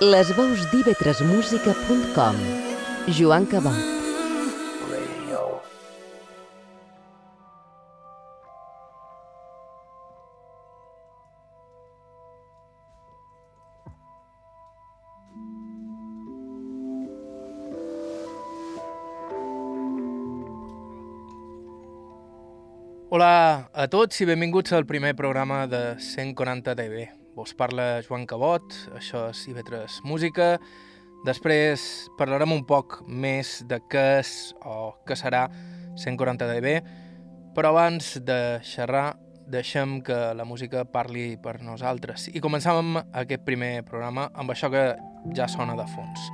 Les veus d'ivetresmusica.com Joan Cabot Hola a tots i benvinguts al primer programa de 140 dB. Vos parla Joan Cabot, això és IB3 Música. Després parlarem un poc més de què és o què serà 140 dB, però abans de xerrar deixem que la música parli per nosaltres. I començàvem aquest primer programa amb això que ja sona de fons.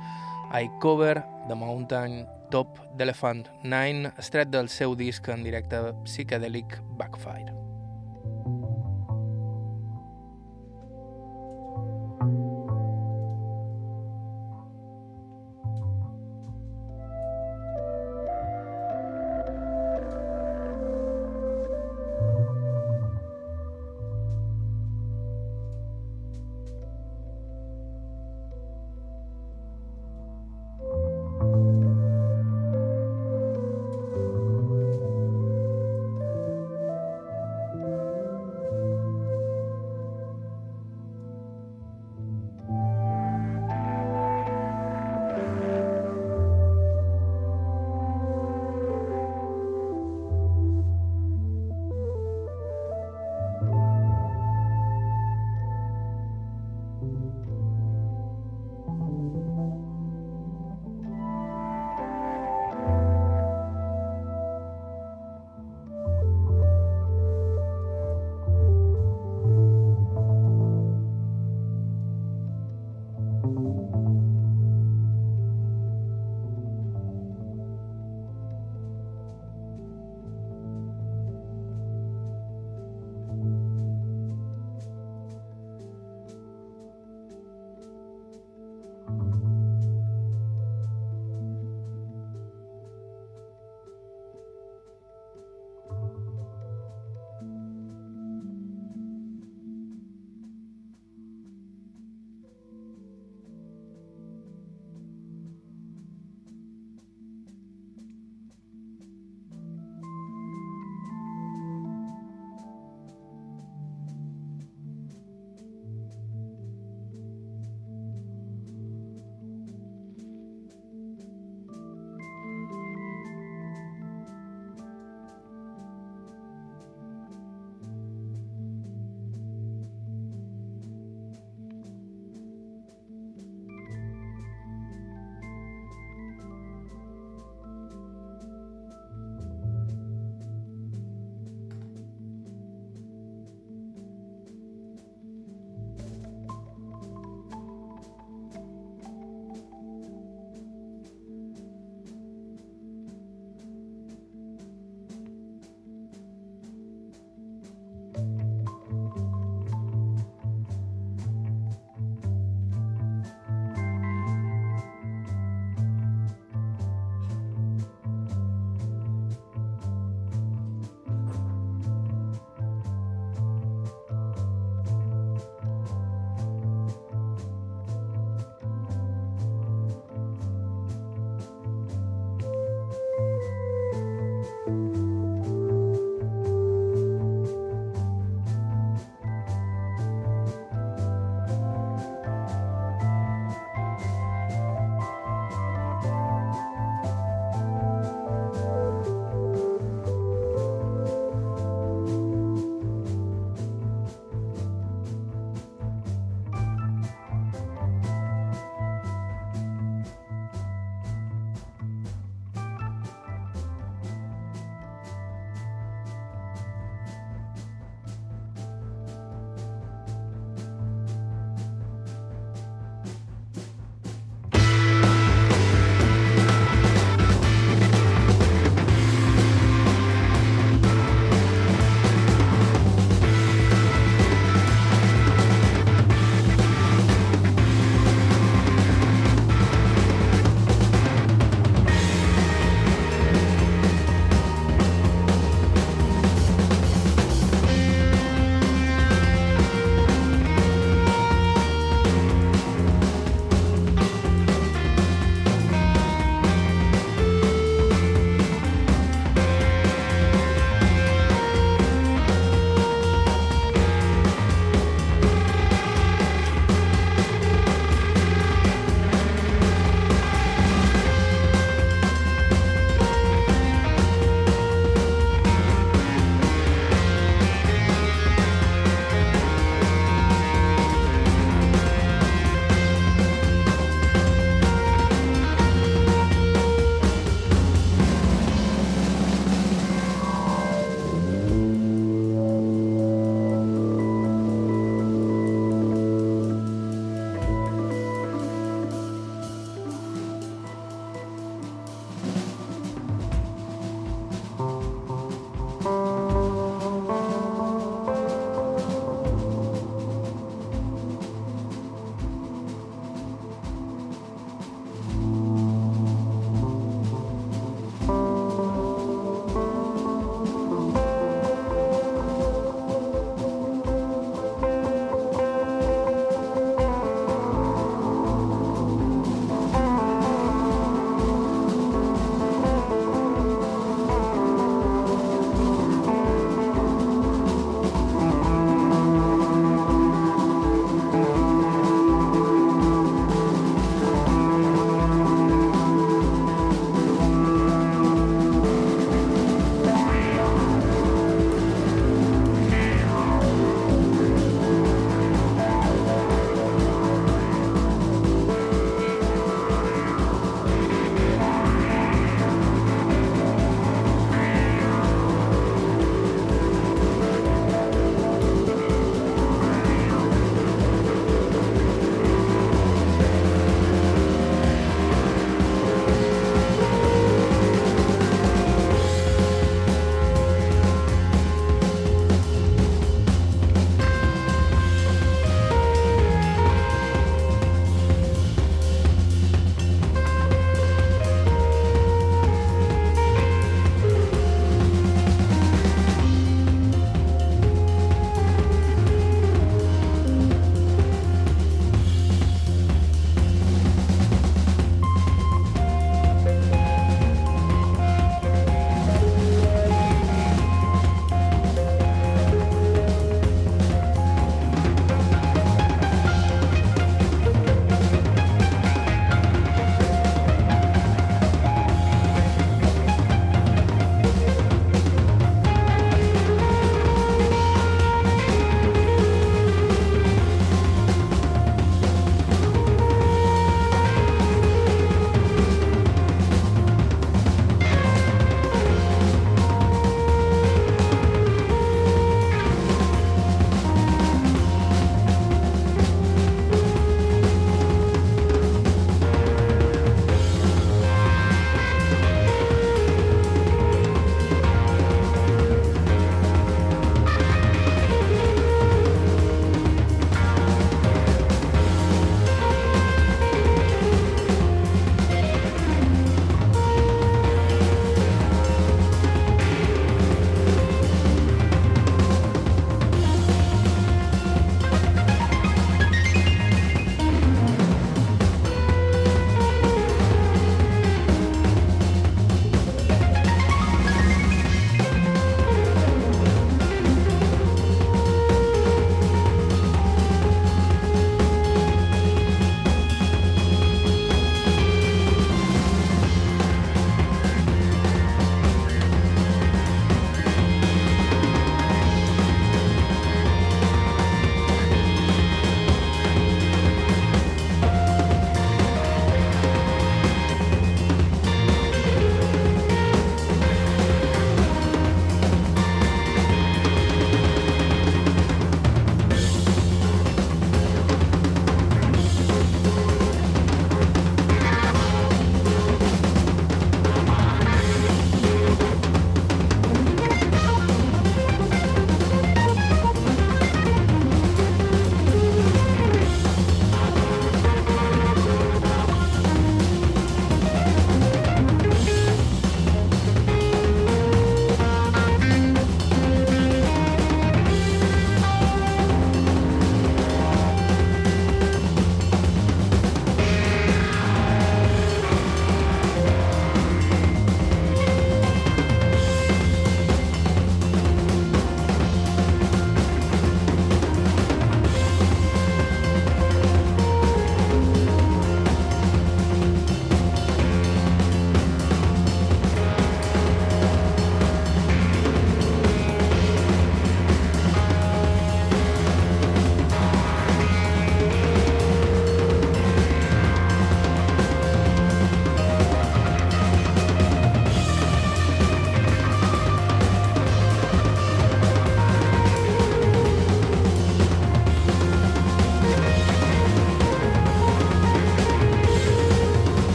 I Cover, The Mountain Top d'Elephant 9, estret del seu disc en directe Psychedelic Backfire.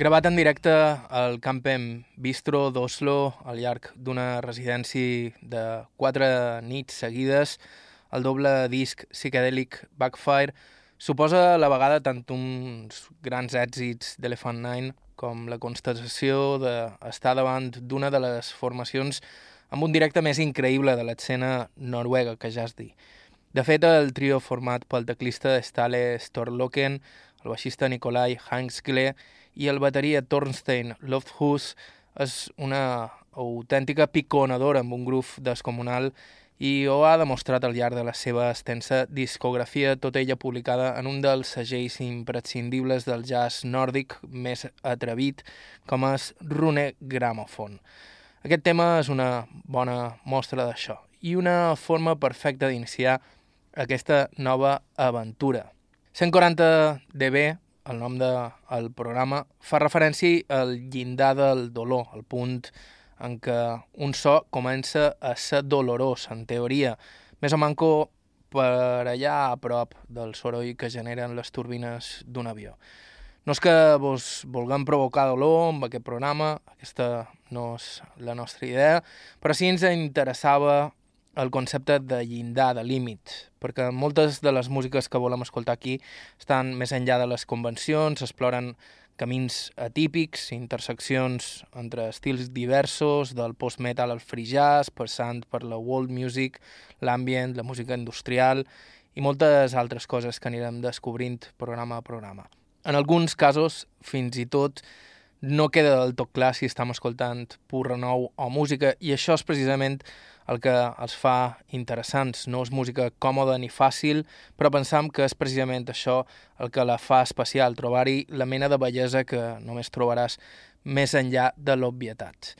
Gravat en directe al Campen Bistro d'Oslo al llarg d'una residència de quatre nits seguides, el doble disc psicodèlic Backfire suposa a la vegada tant uns grans èxits d'Elephant Nine com la constatació d'estar davant d'una de les formacions amb un directe més increïble de l'escena noruega, que ja es dir. De fet, el trio format pel teclista Stale Storloken, el baixista Nikolai Hangsgle i el bateria Thornstein Lofthus és una autèntica piconadora amb un gruf descomunal i ho ha demostrat al llarg de la seva extensa discografia, tota ella publicada en un dels segells imprescindibles del jazz nòrdic més atrevit, com és Rune Gramophone. Aquest tema és una bona mostra d'això i una forma perfecta d'iniciar aquesta nova aventura. 140 dB el nom del de, programa, fa referència al llindar del dolor, el punt en què un so comença a ser dolorós, en teoria, més o manco per allà a prop del soroll que generen les turbines d'un avió. No és que vos vulguem provocar dolor amb aquest programa, aquesta no és la nostra idea, però sí ens interessava el concepte de llindar, de límit, perquè moltes de les músiques que volem escoltar aquí estan més enllà de les convencions, exploren camins atípics, interseccions entre estils diversos, del post-metal al free jazz, passant per la world music, l'ambient, la música industrial i moltes altres coses que anirem descobrint programa a programa. En alguns casos, fins i tot, no queda del tot clar si estem escoltant pur renou o música, i això és precisament el que els fa interessants. No és música còmoda ni fàcil, però pensam que és precisament això el que la fa especial, trobar-hi la mena de bellesa que només trobaràs més enllà de l'obvietat.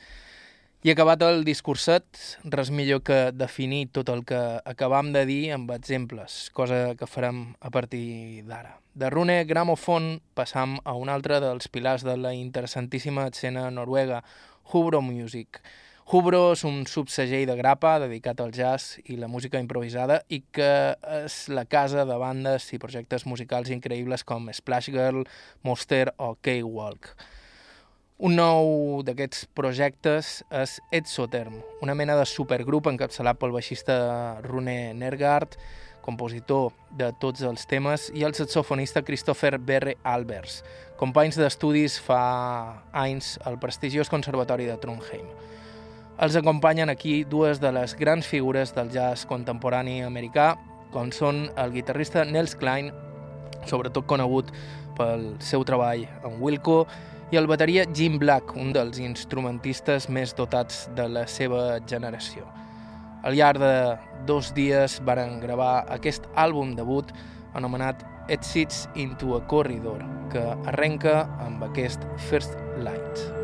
I acabat el discurset, res millor que definir tot el que acabam de dir amb exemples, cosa que farem a partir d'ara. De Rune Gramophone passam a un altre dels pilars de la interessantíssima escena noruega, Hubro Music, Hubro és un subsegell de grapa dedicat al jazz i la música improvisada i que és la casa de bandes i projectes musicals increïbles com Splash Girl, Monster o K-Walk. Un nou d'aquests projectes és Exotherm, una mena de supergrup encapçalat pel baixista Rune Nergard, compositor de tots els temes, i el saxofonista Christopher Berre Albers, companys d'estudis fa anys al prestigiós Conservatori de Trondheim. Els acompanyen aquí dues de les grans figures del jazz contemporani americà, com són el guitarrista Nels Klein, sobretot conegut pel seu treball en Wilco, i el bateria Jim Black, un dels instrumentistes més dotats de la seva generació. Al llarg de dos dies varen gravar aquest àlbum debut anomenat Exits into a Corridor, que arrenca amb aquest First Light.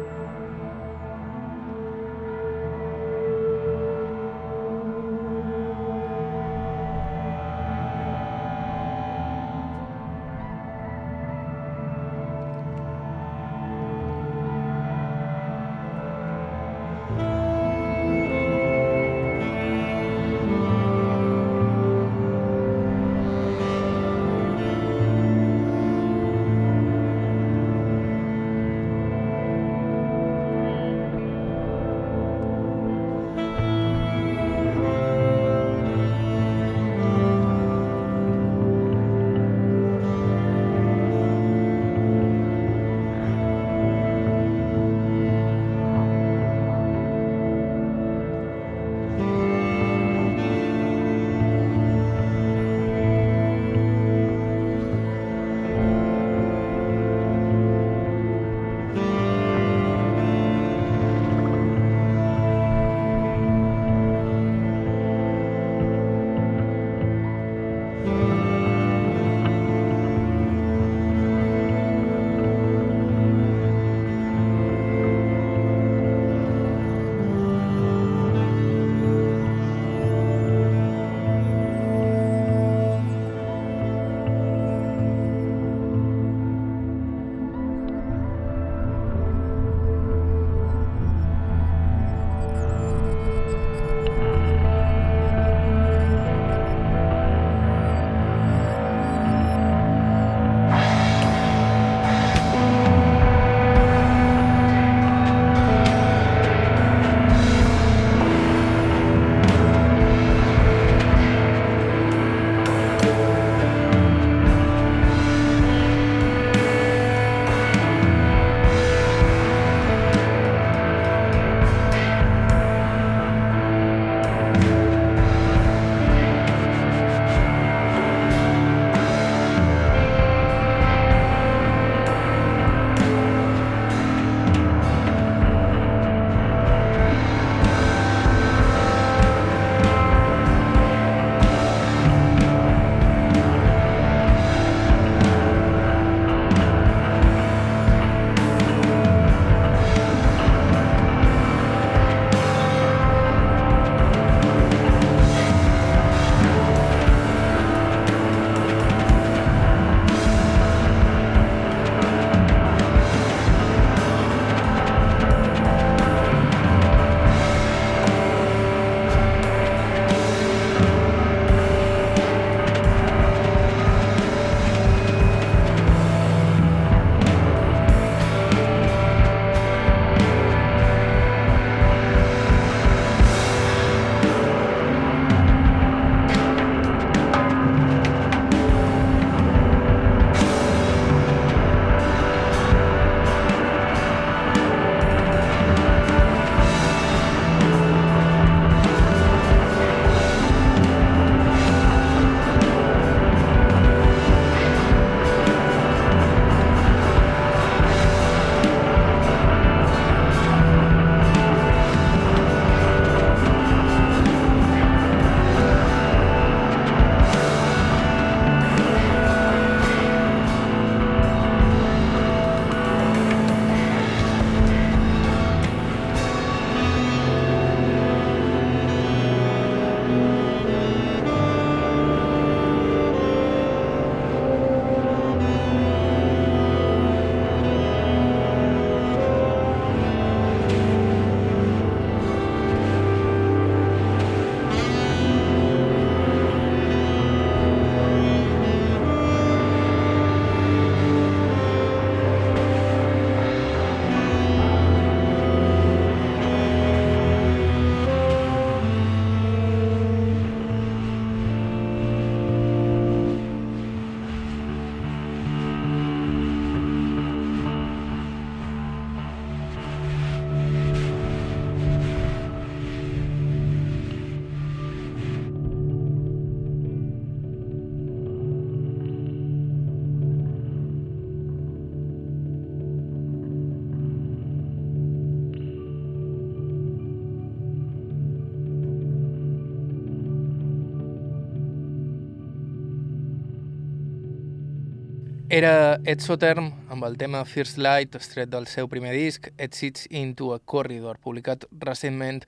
Era Ed Soterm amb el tema First Light, estret del seu primer disc, It Sits Into a Corridor, publicat recentment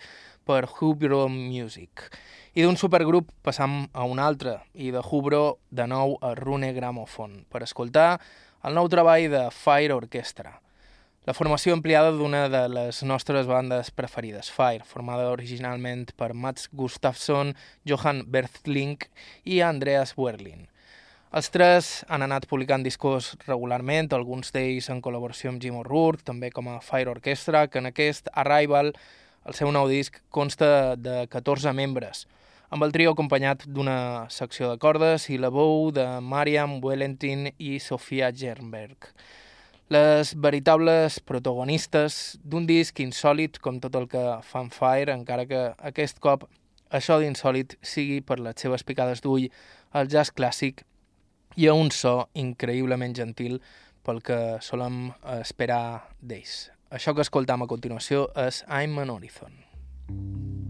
per Hubro Music. I d'un supergrup passam a un altre, i de Hubro de nou a Rune Gramophone, per escoltar el nou treball de Fire Orchestra. La formació ampliada d'una de les nostres bandes preferides, Fire, formada originalment per Mats Gustafsson, Johan Berthling i Andreas Werlin. Els tres han anat publicant discos regularment, alguns d'ells en col·laboració amb Jim O'Rourke, també com a Fire Orchestra, que en aquest Arrival, el seu nou disc, consta de 14 membres, amb el trio acompanyat d'una secció de cordes i la veu de Mariam Wellentin i Sofia Gernberg. Les veritables protagonistes d'un disc insòlid com tot el que fan Fire, encara que aquest cop això d'insòlid sigui per les seves picades d'ull al jazz clàssic i a un so increïblement gentil pel que solem esperar d'ells. Això que escoltam a continuació és I'm an Horizon.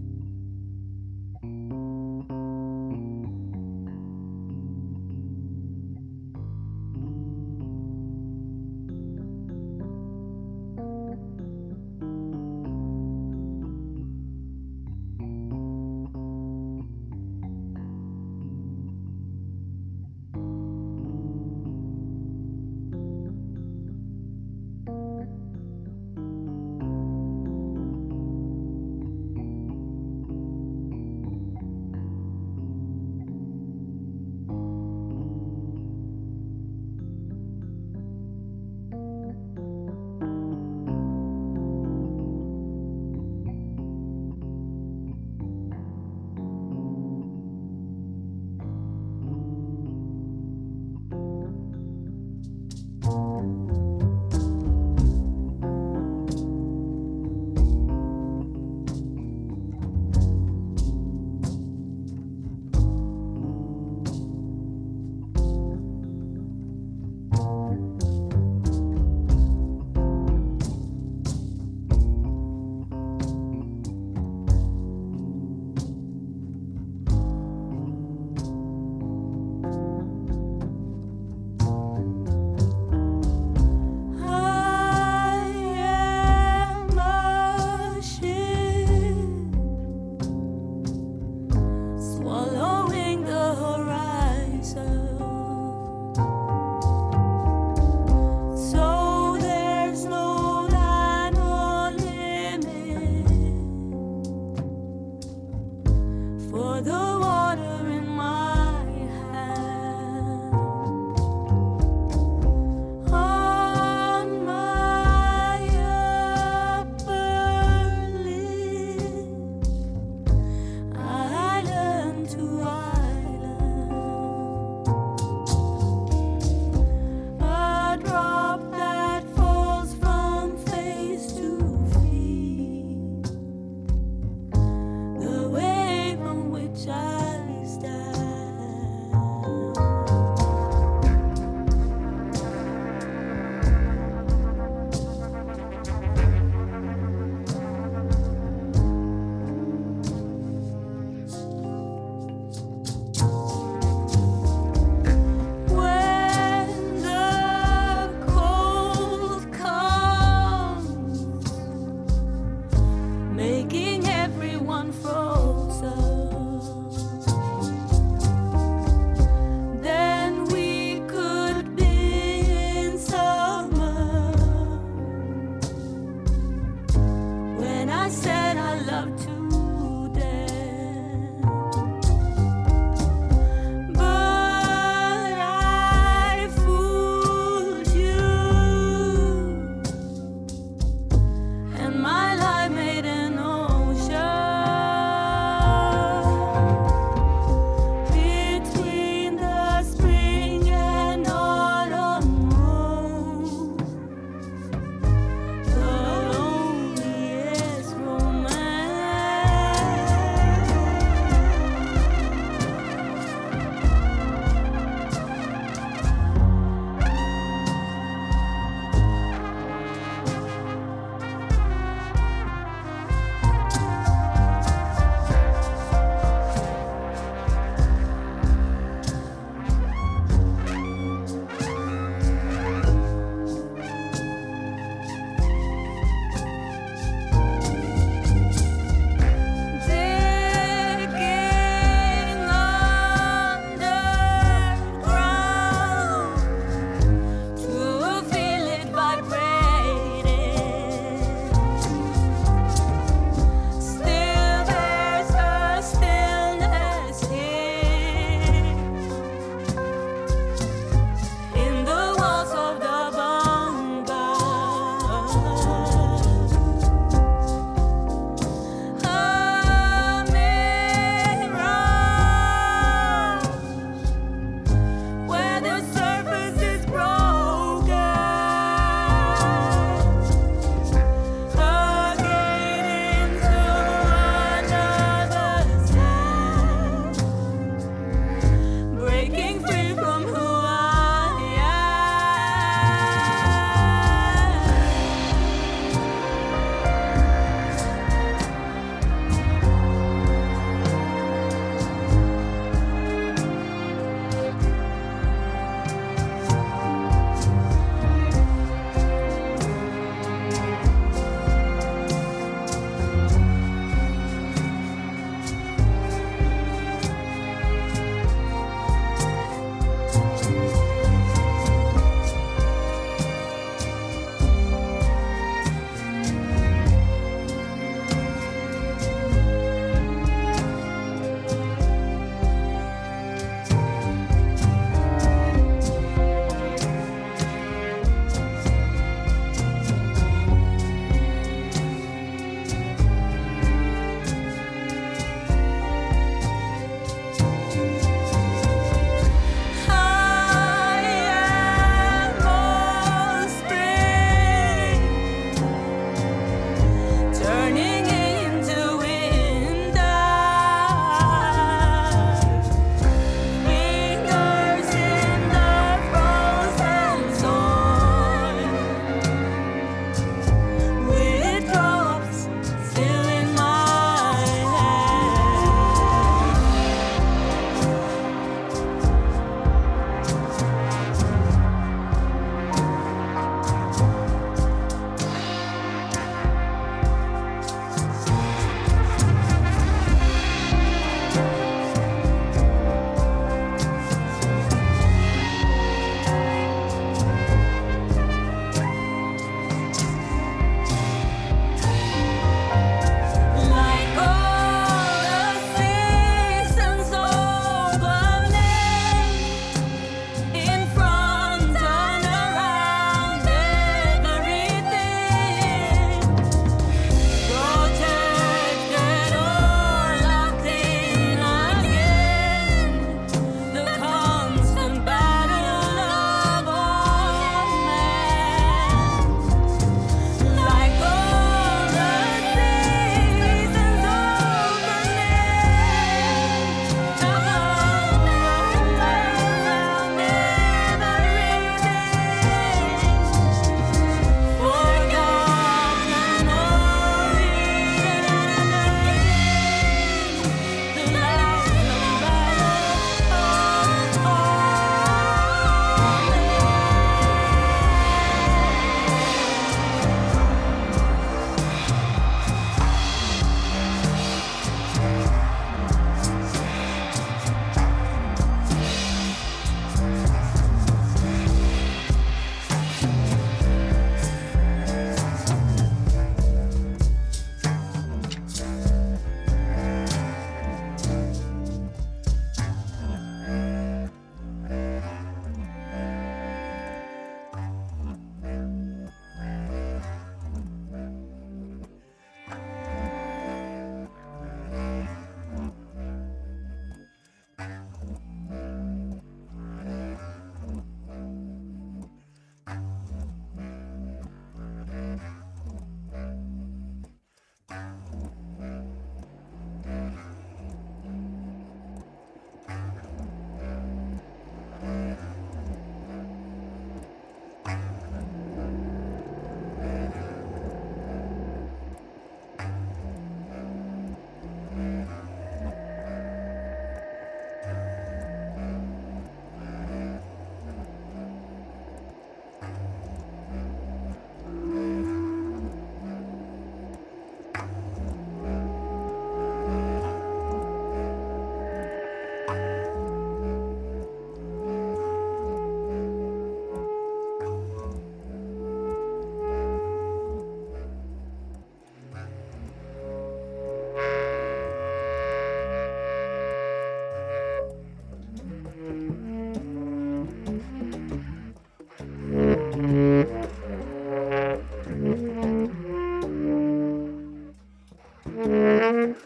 Era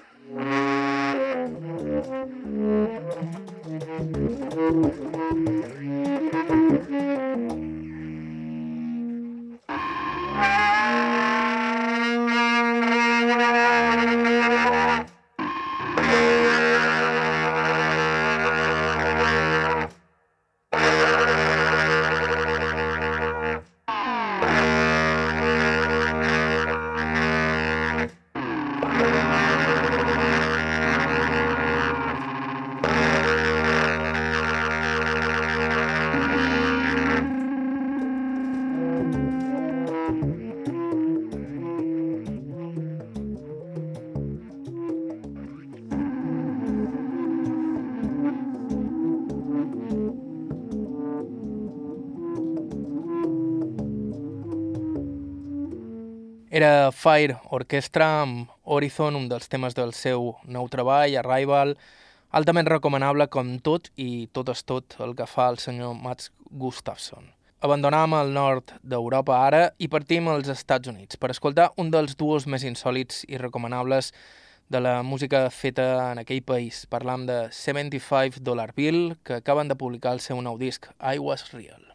Fire Orchestra amb Horizon, un dels temes del seu nou treball, Arrival, altament recomanable com tot i tot és tot el que fa el senyor Mats Gustafsson. Abandonam el nord d'Europa ara i partim als Estats Units per escoltar un dels duos més insòlits i recomanables de la música feta en aquell país. Parlam de 75 Dollar Bill, que acaben de publicar el seu nou disc, I Was Real.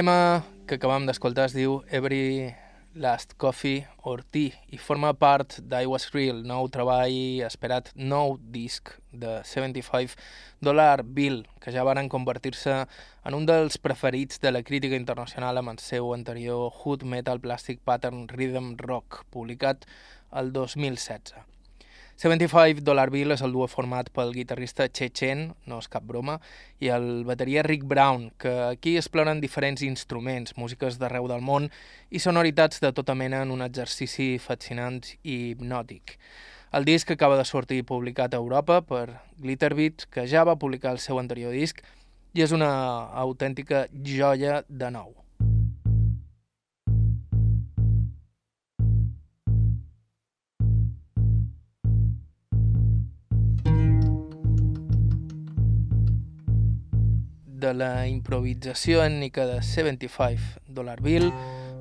Tema que acabam d'escoltar es diu Every Last Coffee or Tea i forma part d'I Was Real, nou treball esperat, nou disc de 75 Dollar Bill, que ja varen convertir-se en un dels preferits de la crítica internacional amb el seu anterior Hood Metal Plastic Pattern Rhythm Rock, publicat el 2016. 75 Dollar Bill és el duo format pel guitarrista Chechen, no és cap broma, i el bateria Rick Brown, que aquí exploren diferents instruments, músiques d'arreu del món i sonoritats de tota mena en un exercici fascinant i hipnòtic. El disc acaba de sortir publicat a Europa per Glitterbeat, que ja va publicar el seu anterior disc, i és una autèntica joia de nou. De la improvisació ètnica de 75 Dollar Bill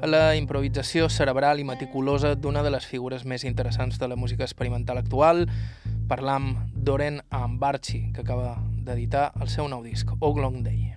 a la improvisació cerebral i meticulosa d'una de les figures més interessants de la música experimental actual, parlam d'Oren Ambarchi, que acaba d'editar el seu nou disc, Oglong Day.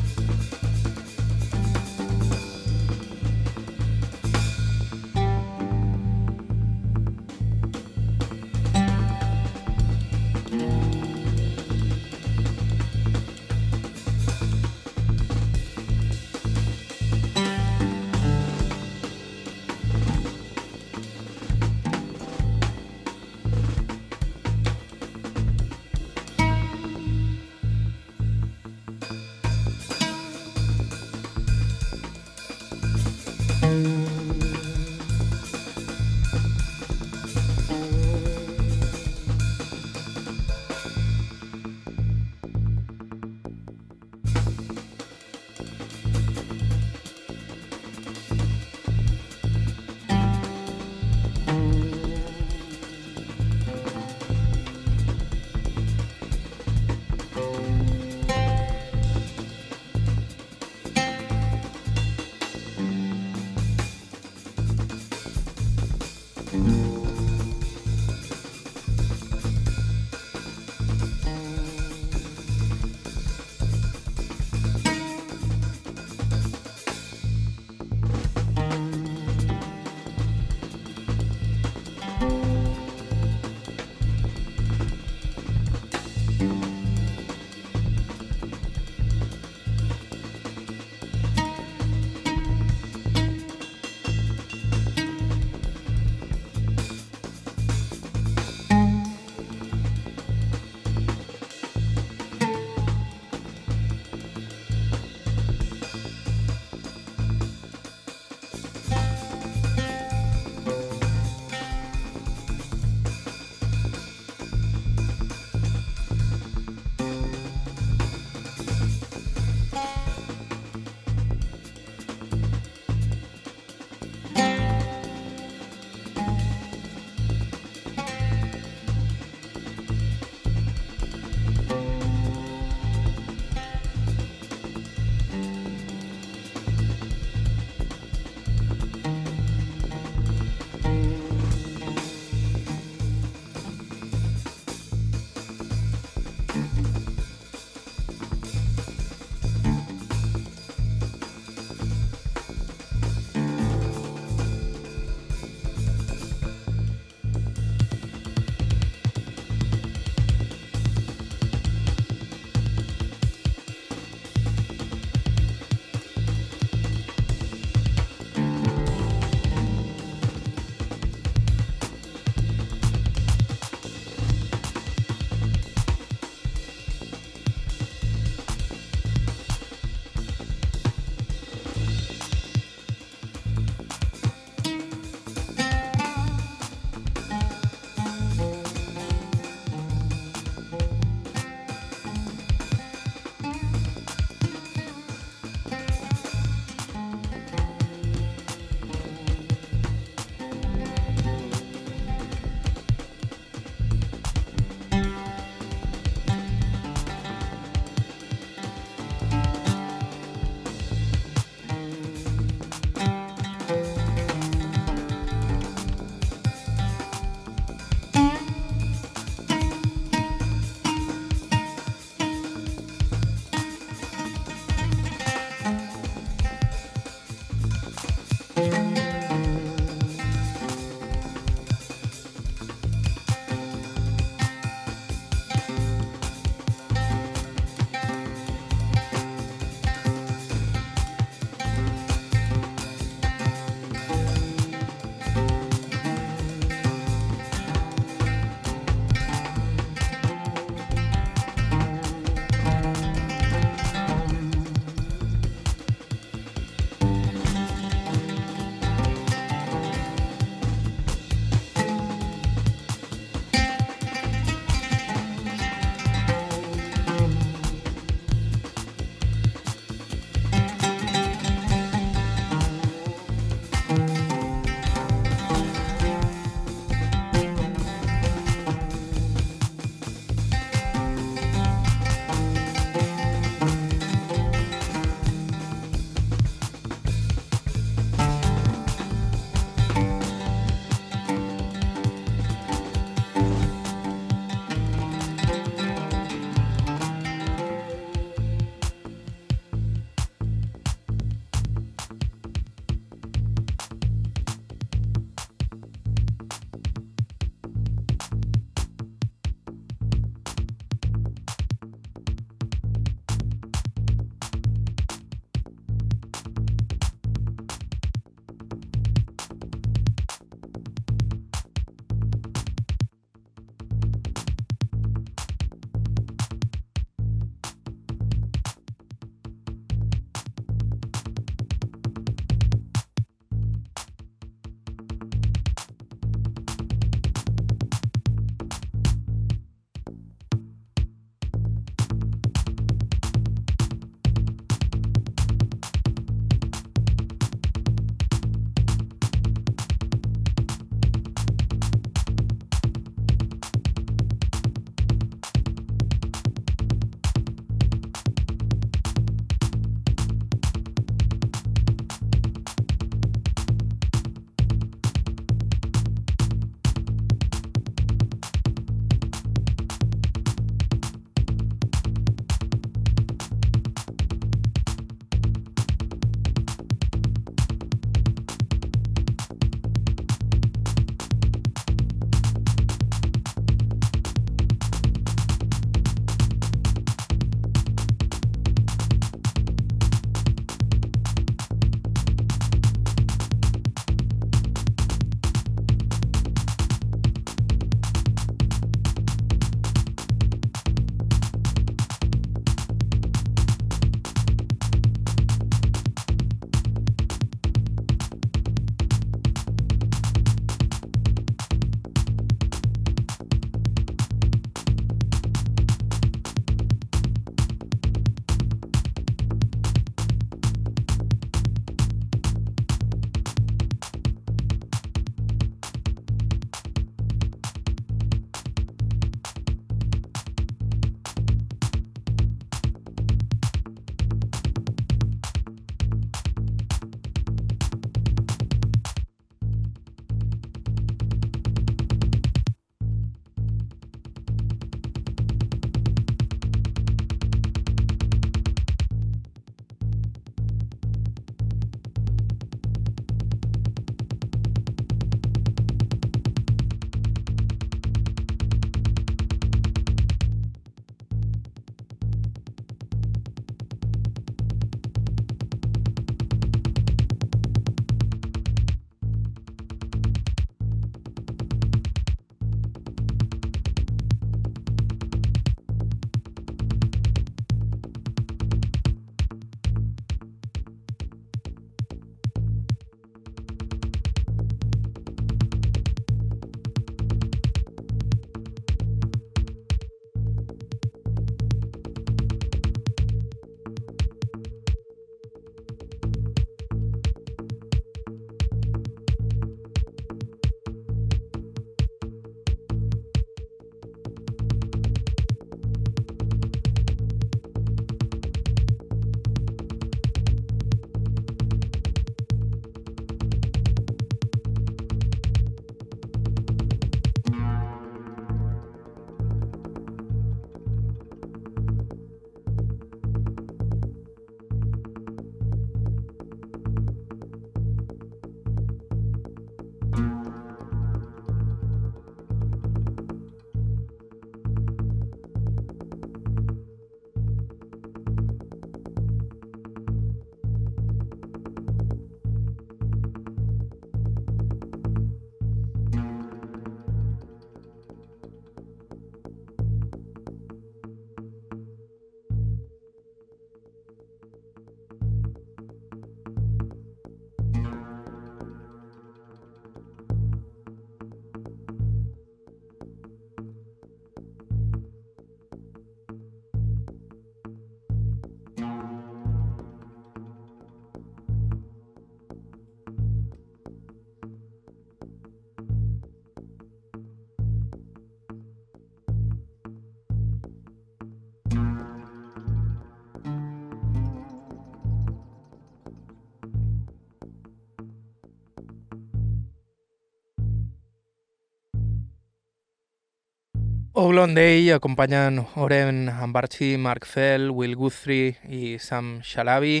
Oglon Day acompanyen Oren Ambarchi, Mark Fell, Will Guthrie i Sam Shalabi,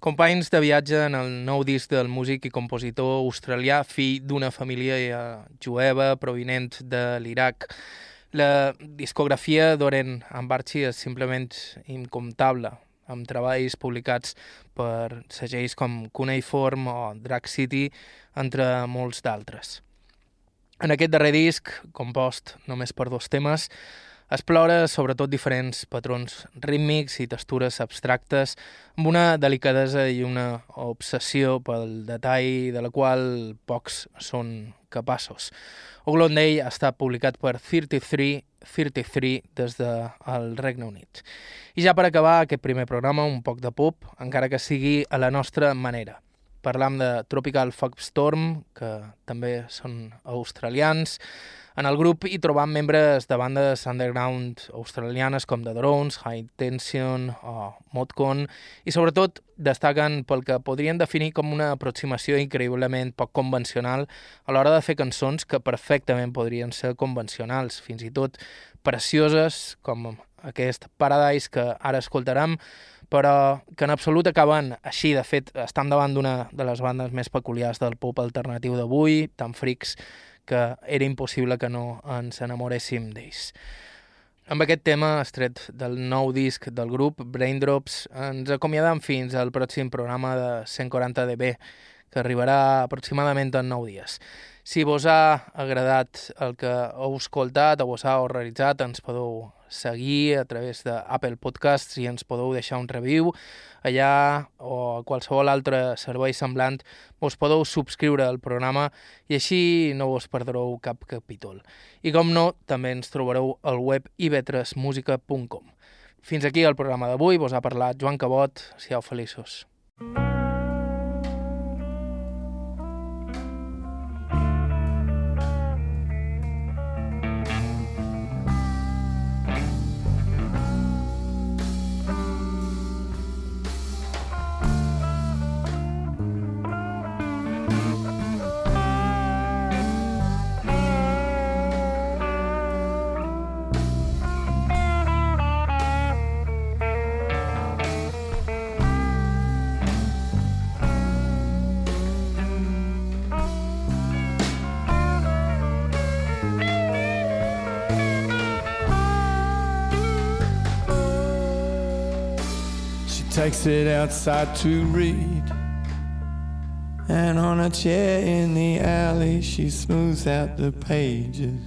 companys de viatge en el nou disc del músic i compositor australià, fill d'una família jueva provinent de l'Iraq. La discografia d'Oren Ambarchi és simplement incomptable, amb treballs publicats per segells com Cuneiform o Drag City, entre molts d'altres. En aquest darrer disc, compost només per dos temes, explora sobretot diferents patrons rítmics i textures abstractes amb una delicadesa i una obsessió pel detall de la qual pocs són capaços. Oglon Day ha estat publicat per 33 33 des del de Regne Unit. I ja per acabar aquest primer programa, un poc de pop, encara que sigui a la nostra manera. Parlam de Tropical Storm, que també són australians. En el grup hi trobam membres de bandes underground australianes com The Drones, High Tension o Modcon i sobretot destaquen pel que podrien definir com una aproximació increïblement poc convencional a l'hora de fer cançons que perfectament podrien ser convencionals, fins i tot precioses com aquest Paradise que ara escoltarem, però que en absolut acaben així. De fet, estan davant d'una de les bandes més peculiars del pop alternatiu d'avui, tan frics que era impossible que no ens enamoréssim d'ells. Amb aquest tema, estret del nou disc del grup, Braindrops, ens acomiadam fins al pròxim programa de 140 dB, que arribarà aproximadament en 9 dies. Si vos ha agradat el que heu escoltat o vos ha horroritzat, ens podeu seguir a través d'Apple Podcasts i ens podeu deixar un review allà o a qualsevol altre servei semblant vos podeu subscriure al programa i així no vos perdreu cap capítol. I com no, també ens trobareu al web ivetresmusica.com. Fins aquí el programa d'avui, vos ha parlat Joan Cabot, siau feliços. Mm. It outside to read. And on a chair in the alley, she smooths out the pages.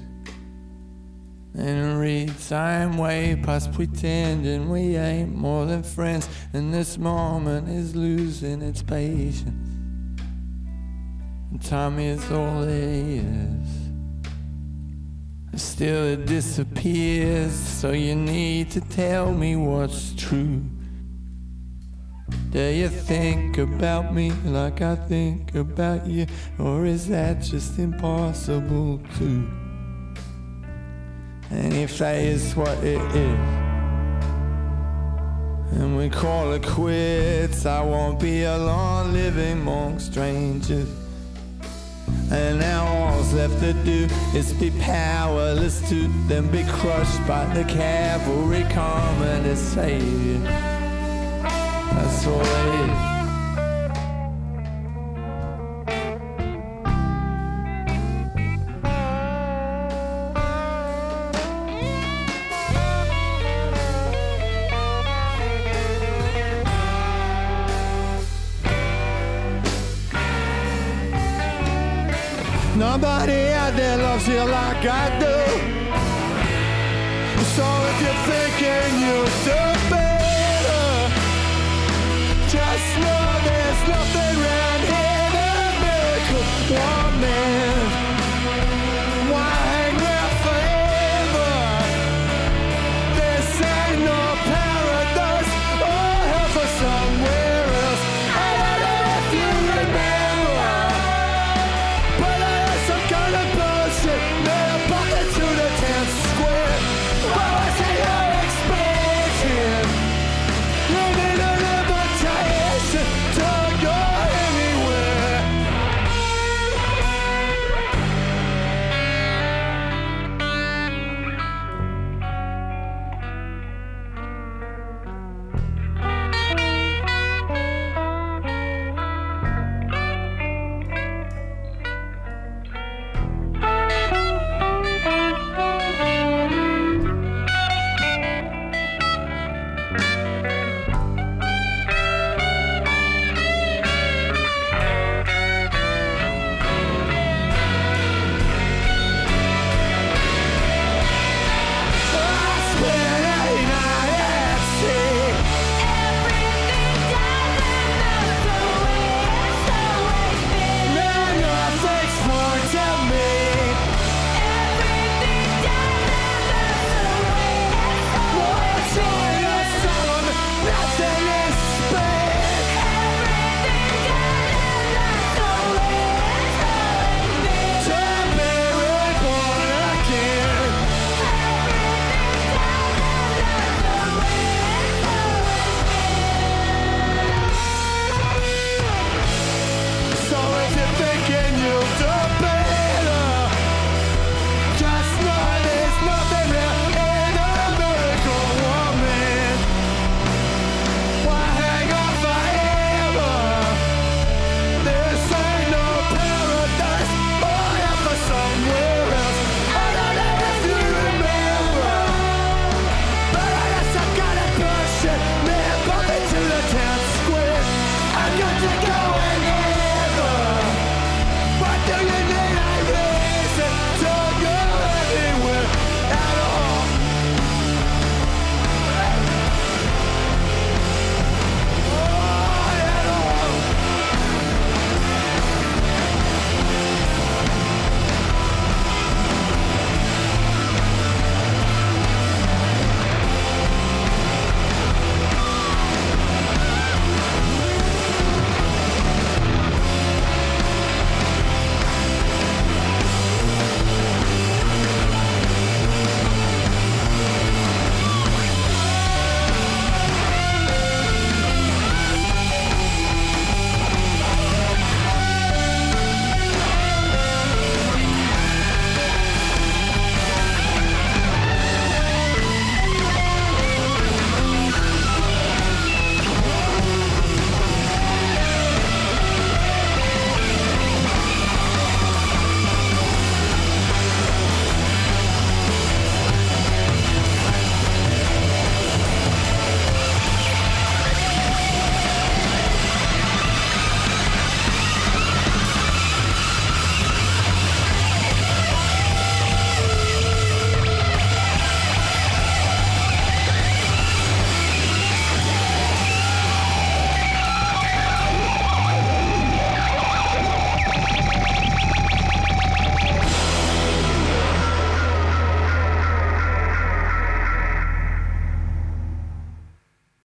And reads, I'm way past pretending we ain't more than friends. And this moment is losing its patience. And time is all it is. Still it disappears, so you need to tell me what's true. Do you think about me like I think about you? Or is that just impossible too? And if that is what it is, and we call it quits, I won't be alone living among strangers. And now all's left to do is be powerless to then be crushed by the cavalry coming to save you. That's it is. Nobody out there loves you like I do. So if you're thinking you do just know there's nothing around here that miracle won't make.